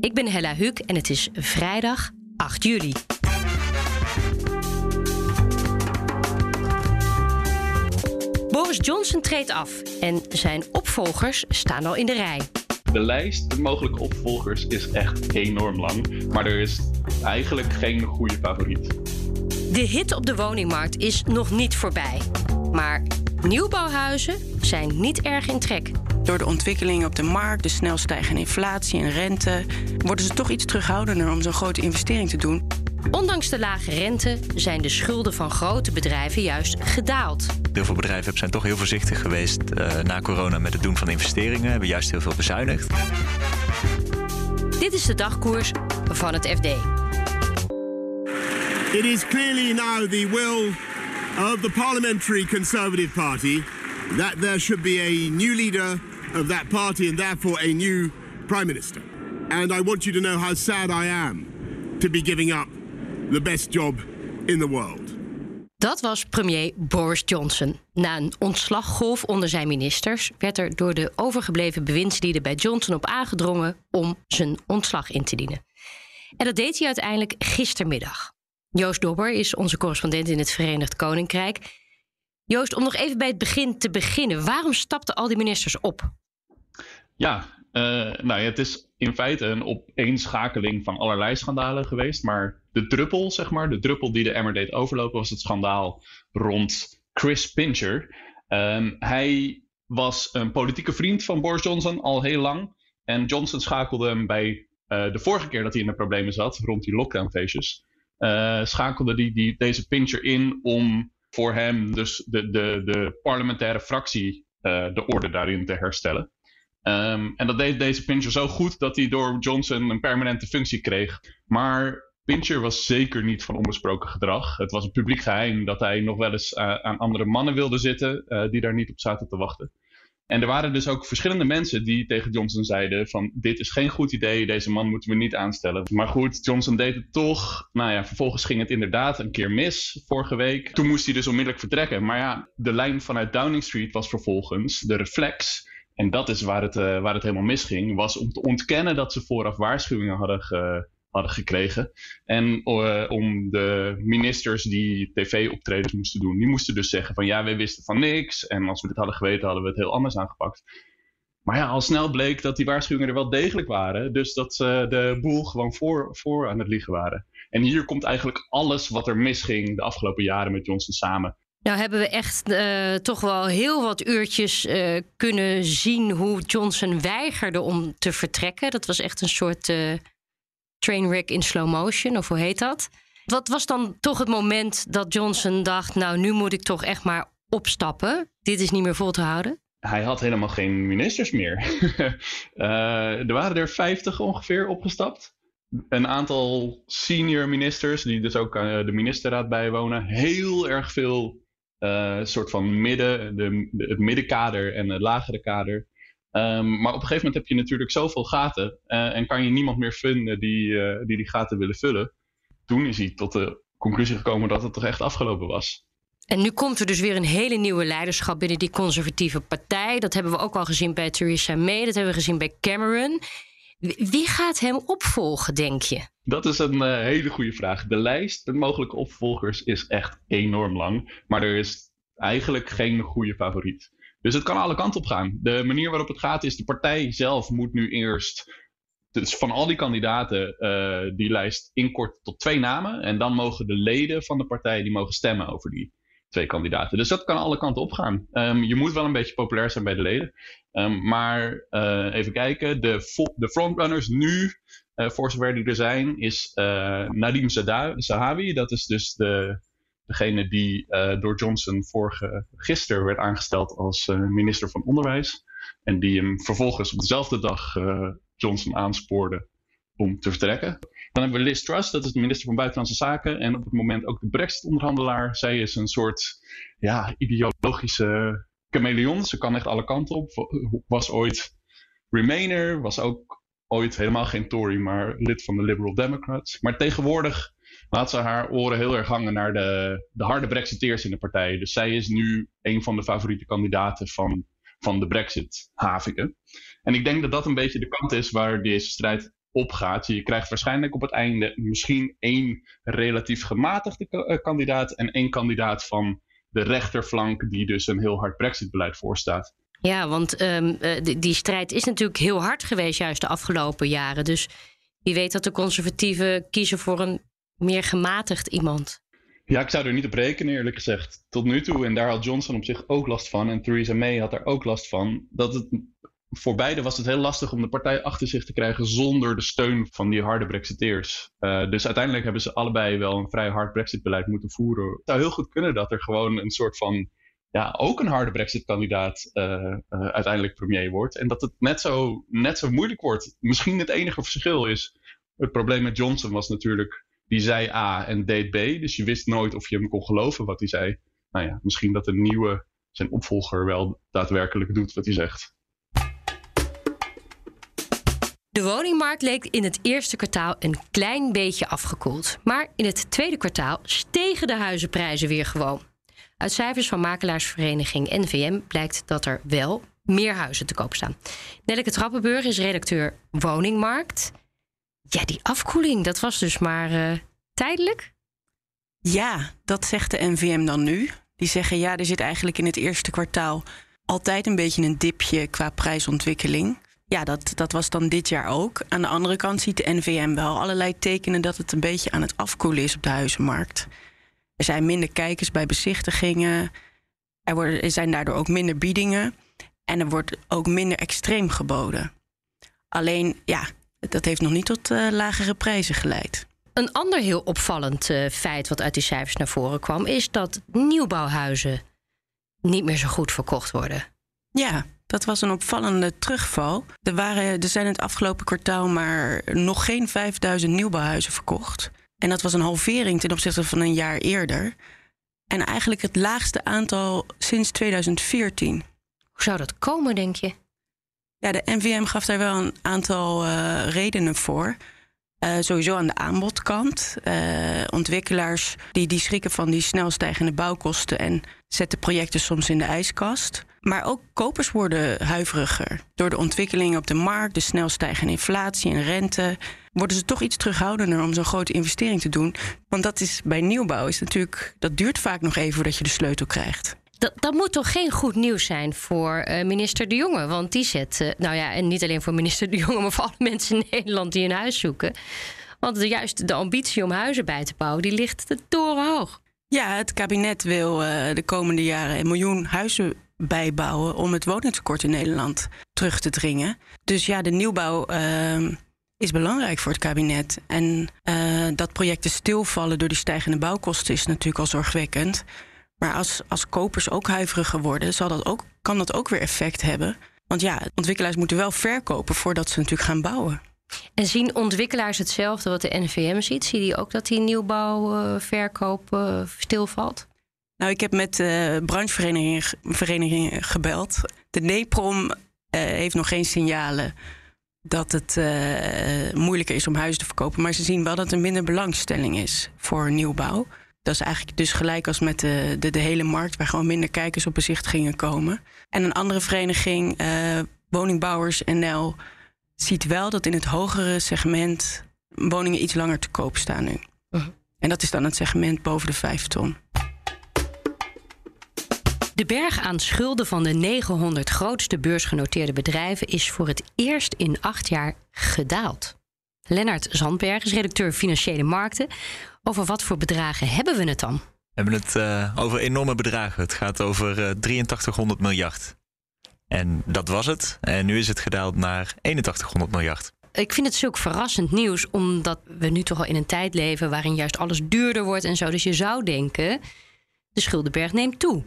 Ik ben Hella Huuk en het is vrijdag 8 juli. Boris Johnson treedt af en zijn opvolgers staan al in de rij. De lijst met mogelijke opvolgers is echt enorm lang, maar er is eigenlijk geen goede favoriet. De hit op de woningmarkt is nog niet voorbij. Maar nieuwbouwhuizen zijn niet erg in trek. Door de ontwikkelingen op de markt, de snel stijgende inflatie en rente, worden ze toch iets terughoudender om zo'n grote investering te doen. Ondanks de lage rente zijn de schulden van grote bedrijven juist gedaald. Heel veel bedrijven zijn toch heel voorzichtig geweest uh, na corona met het doen van investeringen, hebben juist heel veel bezuinigd. Dit is de dagkoers van het FD. It is clearly now the will of the Parliamentary Conservative Party that there should be a new leader of that party and therefore a new Prime Minister. And I want you to know how sad I am to be giving up the best job in the world. Dat was premier Boris Johnson. Na een ontslaggolf onder zijn ministers werd er door de overgebleven bewindslieden bij Johnson op aangedrongen om zijn ontslag in te dienen. En dat deed hij uiteindelijk gistermiddag. Joost Dobber is onze correspondent in het Verenigd Koninkrijk. Joost, om nog even bij het begin te beginnen. Waarom stapten al die ministers op? Ja, uh, nou ja, het is in feite een opeenschakeling van allerlei schandalen geweest. Maar de druppel, zeg maar, de druppel die de emmer deed overlopen, was het schandaal rond Chris Pincher. Um, hij was een politieke vriend van Boris Johnson al heel lang. En Johnson schakelde hem bij uh, de vorige keer dat hij in de problemen zat, rond die lockdownfeestjes. Uh, schakelde die, die, deze Pincher in om voor hem dus de, de, de parlementaire fractie uh, de orde daarin te herstellen. Um, en dat deed deze Pincher zo goed dat hij door Johnson een permanente functie kreeg. Maar Pincher was zeker niet van onbesproken gedrag. Het was een publiek geheim dat hij nog wel eens uh, aan andere mannen wilde zitten uh, die daar niet op zaten te wachten. En er waren dus ook verschillende mensen die tegen Johnson zeiden van dit is geen goed idee, deze man moeten we niet aanstellen. Maar goed, Johnson deed het toch. Nou ja, vervolgens ging het inderdaad een keer mis vorige week. Toen moest hij dus onmiddellijk vertrekken. Maar ja, de lijn vanuit Downing Street was vervolgens de reflex. En dat is waar het, uh, waar het helemaal misging. Was om te ontkennen dat ze vooraf waarschuwingen hadden ge, hadden gekregen. En uh, om de ministers die tv-optredens moesten doen, die moesten dus zeggen van ja, wij wisten van niks. En als we dit hadden geweten, hadden we het heel anders aangepakt. Maar ja, al snel bleek dat die waarschuwingen er wel degelijk waren. Dus dat ze de boel gewoon voor, voor aan het liegen waren. En hier komt eigenlijk alles wat er misging de afgelopen jaren met Johnson samen. Nou hebben we echt uh, toch wel heel wat uurtjes uh, kunnen zien hoe Johnson weigerde om te vertrekken. Dat was echt een soort trainwreck in slow motion, of hoe heet dat? Wat was dan toch het moment dat Johnson dacht: Nou, nu moet ik toch echt maar opstappen? Dit is niet meer vol te houden? Hij had helemaal geen ministers meer. uh, er waren er 50 ongeveer opgestapt. Een aantal senior ministers, die dus ook uh, de ministerraad bijwonen. Heel erg veel uh, soort van midden, de, de, het middenkader en het lagere kader. Um, maar op een gegeven moment heb je natuurlijk zoveel gaten uh, en kan je niemand meer vinden die, uh, die die gaten willen vullen. Toen is hij tot de conclusie gekomen dat het toch echt afgelopen was. En nu komt er dus weer een hele nieuwe leiderschap binnen die conservatieve partij. Dat hebben we ook al gezien bij Theresa May, dat hebben we gezien bij Cameron. Wie gaat hem opvolgen, denk je? Dat is een uh, hele goede vraag. De lijst met mogelijke opvolgers is echt enorm lang. Maar er is eigenlijk geen goede favoriet. Dus het kan alle kanten op gaan. De manier waarop het gaat is, de partij zelf moet nu eerst. Dus van al die kandidaten uh, die lijst inkorten tot twee namen. En dan mogen de leden van de partij die mogen stemmen over die twee kandidaten. Dus dat kan alle kanten op gaan. Um, je moet wel een beetje populair zijn bij de leden. Um, maar uh, even kijken. De, de frontrunners nu, uh, voor zover die er zijn, is Nadim Zahawi. Dat is dus de, degene die uh, door Johnson vorige, gisteren werd aangesteld als uh, minister van Onderwijs. En die hem vervolgens op dezelfde dag uh, Johnson aanspoorde om te vertrekken. Dan hebben we Liz Truss, dat is de minister van Buitenlandse Zaken. En op het moment ook de Brexit-onderhandelaar. Zij is een soort ja, ideologische chameleon. Ze kan echt alle kanten op. Was ooit Remainer, was ook ooit helemaal geen Tory, maar lid van de Liberal Democrats. Maar tegenwoordig laat ze haar oren heel erg hangen naar de, de harde Brexiteers in de partij. Dus zij is nu een van de favoriete kandidaten van, van de Brexit-haviken. En ik denk dat dat een beetje de kant is waar deze strijd opgaat. Je krijgt waarschijnlijk op het einde misschien één relatief gematigde eh, kandidaat en één kandidaat van de rechterflank die dus een heel hard Brexit-beleid voorstaat. Ja, want ehm, eh, die, die strijd is natuurlijk heel hard geweest juist de afgelopen jaren. Dus wie weet dat de conservatieven kiezen voor een meer gematigd iemand. Ja, ik zou er niet op rekenen, eerlijk gezegd. Tot nu toe, en daar had Johnson op zich ook last van, en Theresa May had daar ook last van, dat het voor beide was het heel lastig om de partij achter zich te krijgen zonder de steun van die harde Brexiteers. Uh, dus uiteindelijk hebben ze allebei wel een vrij hard Brexit-beleid moeten voeren. Het zou heel goed kunnen dat er gewoon een soort van, ja, ook een harde Brexit-kandidaat uh, uh, uiteindelijk premier wordt. En dat het net zo, net zo moeilijk wordt. Misschien het enige verschil is, het probleem met Johnson was natuurlijk, die zei A en deed B. Dus je wist nooit of je hem kon geloven wat hij zei. Nou ja, misschien dat een nieuwe, zijn opvolger wel daadwerkelijk doet wat hij zegt. De woningmarkt leek in het eerste kwartaal een klein beetje afgekoeld. Maar in het tweede kwartaal stegen de huizenprijzen weer gewoon. Uit cijfers van makelaarsvereniging NVM blijkt dat er wel meer huizen te koop staan. Nelleke Trappenburg is redacteur Woningmarkt. Ja, die afkoeling, dat was dus maar uh, tijdelijk? Ja, dat zegt de NVM dan nu. Die zeggen ja, er zit eigenlijk in het eerste kwartaal altijd een beetje een dipje qua prijsontwikkeling. Ja, dat, dat was dan dit jaar ook. Aan de andere kant ziet de NVM wel allerlei tekenen dat het een beetje aan het afkoelen is op de huizenmarkt. Er zijn minder kijkers bij bezichtigingen. Er, worden, er zijn daardoor ook minder biedingen. En er wordt ook minder extreem geboden. Alleen, ja, dat heeft nog niet tot uh, lagere prijzen geleid. Een ander heel opvallend uh, feit wat uit die cijfers naar voren kwam, is dat nieuwbouwhuizen niet meer zo goed verkocht worden. Ja, dat was een opvallende terugval. Er, waren, er zijn het afgelopen kwartaal maar nog geen 5000 nieuwbouwhuizen verkocht. En dat was een halvering ten opzichte van een jaar eerder. En eigenlijk het laagste aantal sinds 2014. Hoe zou dat komen, denk je? Ja, de NVM gaf daar wel een aantal uh, redenen voor. Uh, sowieso aan de aanbodkant. Uh, ontwikkelaars die, die schrikken van die snel stijgende bouwkosten en zetten projecten soms in de ijskast. Maar ook kopers worden huiveriger. Door de ontwikkelingen op de markt, de snel stijgende inflatie en rente, worden ze toch iets terughoudender om zo'n grote investering te doen. Want dat is bij nieuwbouw is natuurlijk, dat duurt vaak nog even voordat je de sleutel krijgt. Dat, dat, moet toch geen goed nieuws zijn voor uh, minister De Jonge? Want die zet, uh, nou ja, en niet alleen voor minister De Jonge, maar voor alle mensen in Nederland die een huis zoeken. Want de, juist de ambitie om huizen bij te bouwen, die ligt de toren hoog. Ja, het kabinet wil uh, de komende jaren een miljoen huizen bijbouwen om het woningtekort in Nederland terug te dringen. Dus ja, de nieuwbouw ehm, is belangrijk voor het kabinet. En dat projecten stilvallen door die stijgende bouwkosten is natuurlijk al zorgwekkend. Maar als, als kopers ook huiveriger worden, zal dat ook, kan dat ook weer effect hebben. Want ja, ontwikkelaars moeten wel verkopen voordat ze natuurlijk gaan bouwen. En zien ontwikkelaars hetzelfde wat de NVM ziet? Zie je ook dat die nieuwbouwverkoop uh, stilvalt? Nou, ik heb met uh, brancheverenigingen gebeld. De NEPROM heeft nog geen signalen dat het moeilijker is om huizen te verkopen. Maar ze zien wel dat er minder belangstelling is voor nieuwbouw. Dat is eigenlijk dus gelijk als met de, de, de hele markt, waar gewoon minder kijkers op bezichtigingen komen. En een andere vereniging, uh, Woningbouwers NL, ziet wel dat in het hogere segment woningen iets langer te koop staan nu. Uh -huh. En dat is dan het segment boven de 5 ton. De berg aan schulden van de 900 grootste beursgenoteerde bedrijven is voor het eerst in acht jaar gedaald. Lennart Zandberg is redacteur Financiële Markten. Over wat voor bedragen hebben we het dan? We hebben het uh, over enorme bedragen. Het gaat over uh, 8300 miljard. En dat was het. En nu is het gedaald naar 8100 miljard. Ik vind het zulk verrassend nieuws, omdat we nu toch al in een tijd leven waarin juist alles duurder wordt en zo. Dus je zou denken, de schuldenberg neemt toe.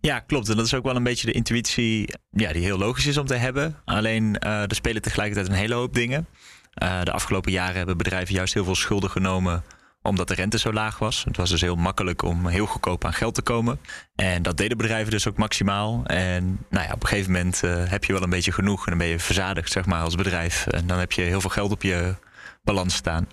Ja, klopt. En dat is ook wel een beetje de intuïtie ja, die heel logisch is om te hebben. Alleen uh, er spelen tegelijkertijd een hele hoop dingen. de afgelopen jaren hebben bedrijven juist heel veel schulden genomen omdat de rente zo laag was. Het was dus heel makkelijk om heel goedkoop aan geld te komen. En dat deden bedrijven dus ook maximaal. En nou ja, op een gegeven moment heb je wel een beetje genoeg en dan ben je verzadigd zeg maar, als bedrijf. En dan heb je heel veel geld op je balans staan.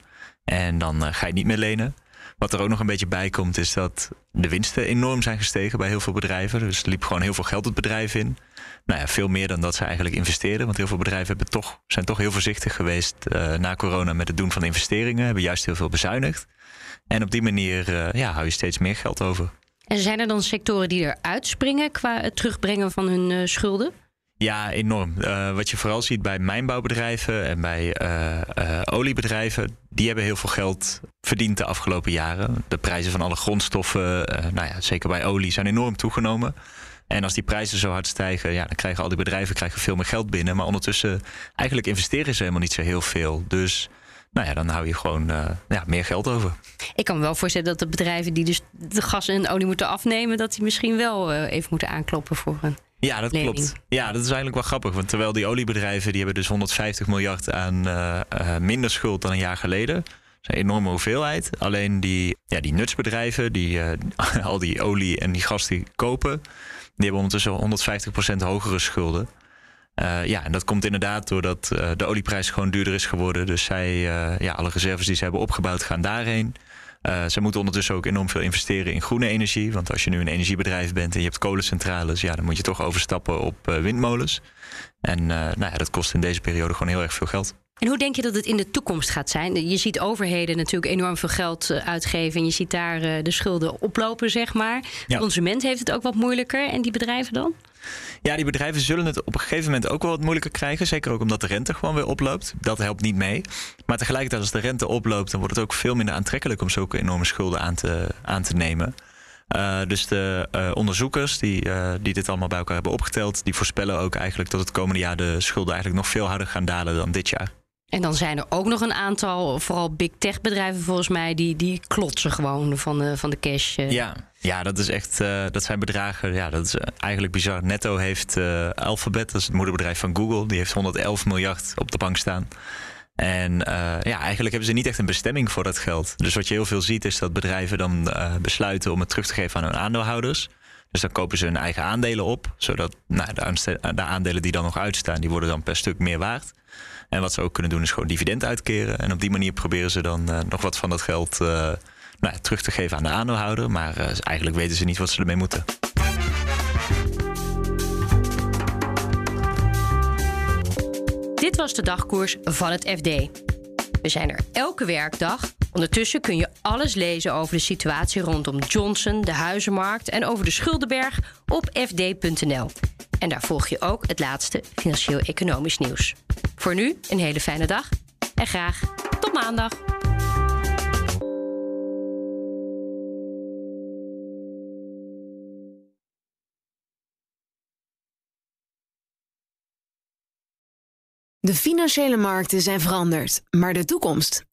En dan ga je niet meer lenen. Wat er ook nog een beetje bij komt, is dat de winsten enorm zijn gestegen bij heel veel bedrijven. Dus er liep gewoon heel veel geld het bedrijf in. Nou ja, veel meer dan dat ze eigenlijk investeerden. Want heel veel bedrijven hebben toch, zijn toch heel voorzichtig geweest uh, na corona met het doen van investeringen. Hebben juist heel veel bezuinigd. En op die manier uh, ja, hou je steeds meer geld over. En zijn er dan sectoren die er uitspringen qua het terugbrengen van hun uh, schulden? Ja, enorm. Uh, wat je vooral ziet bij mijnbouwbedrijven en bij uh, uh, oliebedrijven, die hebben heel veel geld verdiend de afgelopen jaren. De prijzen van alle grondstoffen, nou ja, zeker bij olie, zijn enorm toegenomen. En als die prijzen zo hard stijgen, ja, dan krijgen al die bedrijven krijgen veel meer geld binnen. Maar ondertussen, eigenlijk investeren ze helemaal niet zo heel veel. Dus nou ja, dan hou je gewoon ja, meer geld over. Ik kan me wel voorstellen dat de bedrijven die dus de gas en olie moeten afnemen, dat die misschien wel even moeten aankloppen voor een ja, dat klopt. Ja, dat is eigenlijk wel grappig. Want terwijl die oliebedrijven die hebben dus 150 miljard aan uh, uh, minder schuld dan een jaar geleden. Dat is een enorme hoeveelheid. Alleen die, ja, die nutsbedrijven, die uh, al die olie en die gas die kopen, die hebben ondertussen 150% hogere schulden. ja, en dat komt inderdaad doordat de olieprijs gewoon duurder is geworden. Dus zij, ja, alle reserves die ze hebben opgebouwd gaan daarheen. Uh, ze moeten ondertussen ook enorm veel investeren in groene energie. Want als je nu een energiebedrijf bent en je hebt kolencentrales, ja, dan moet je toch overstappen op uh, windmolens. En uh, nou ja, dat kost in deze periode gewoon heel erg veel geld. En hoe denk je dat het in de toekomst gaat zijn? Je ziet overheden natuurlijk enorm veel geld uitgeven en je ziet daar de schulden oplopen, zeg maar. De consument heeft het ook wat moeilijker en die bedrijven dan? Ja, die bedrijven zullen het op een gegeven moment ook wel wat moeilijker krijgen. Zeker ook omdat de rente gewoon weer oploopt. Dat helpt niet mee. Maar tegelijkertijd, als de rente oploopt, dan wordt het ook veel minder aantrekkelijk om zulke enorme schulden aan te, aan te nemen. Uh, dus de uh, onderzoekers die, uh, die dit allemaal bij elkaar hebben opgeteld, die voorspellen ook eigenlijk dat het komende jaar de schulden eigenlijk nog veel harder gaan dalen dan dit jaar. En dan zijn er ook nog een aantal, vooral big tech bedrijven volgens mij, die, die klotsen gewoon van de, van de cash. Ja, ja, dat is echt, uh, dat zijn bedragen. Ja, dat is eigenlijk bizar. Netto heeft Alphabet, dat is het moederbedrijf van Google, die heeft 111 miljard op de bank staan. En ja, eigenlijk hebben ze niet echt een bestemming voor dat geld. Dus wat je heel veel ziet, is dat bedrijven dan besluiten om het terug te geven aan hun aandeelhouders. Dus dan kopen ze hun eigen aandelen op, zodat nou, de, de aandelen die dan nog uitstaan, die worden dan per stuk meer waard. En wat ze ook kunnen doen is gewoon dividend uitkeren. En op die manier proberen ze dan uh, nog wat van dat geld uh, nou, terug te geven aan de aandeelhouder. Maar uh, eigenlijk weten ze niet wat ze ermee moeten. Dit was de dagkoers van het FD. We zijn er elke werkdag. Ondertussen kun je alles lezen over de situatie rondom Johnson, de huizenmarkt en over de Schuldenberg op fd.nl. En daar volg je ook het laatste financieel-economisch nieuws. Voor nu een hele fijne dag en graag tot maandag. De financiële markten zijn veranderd, maar de toekomst,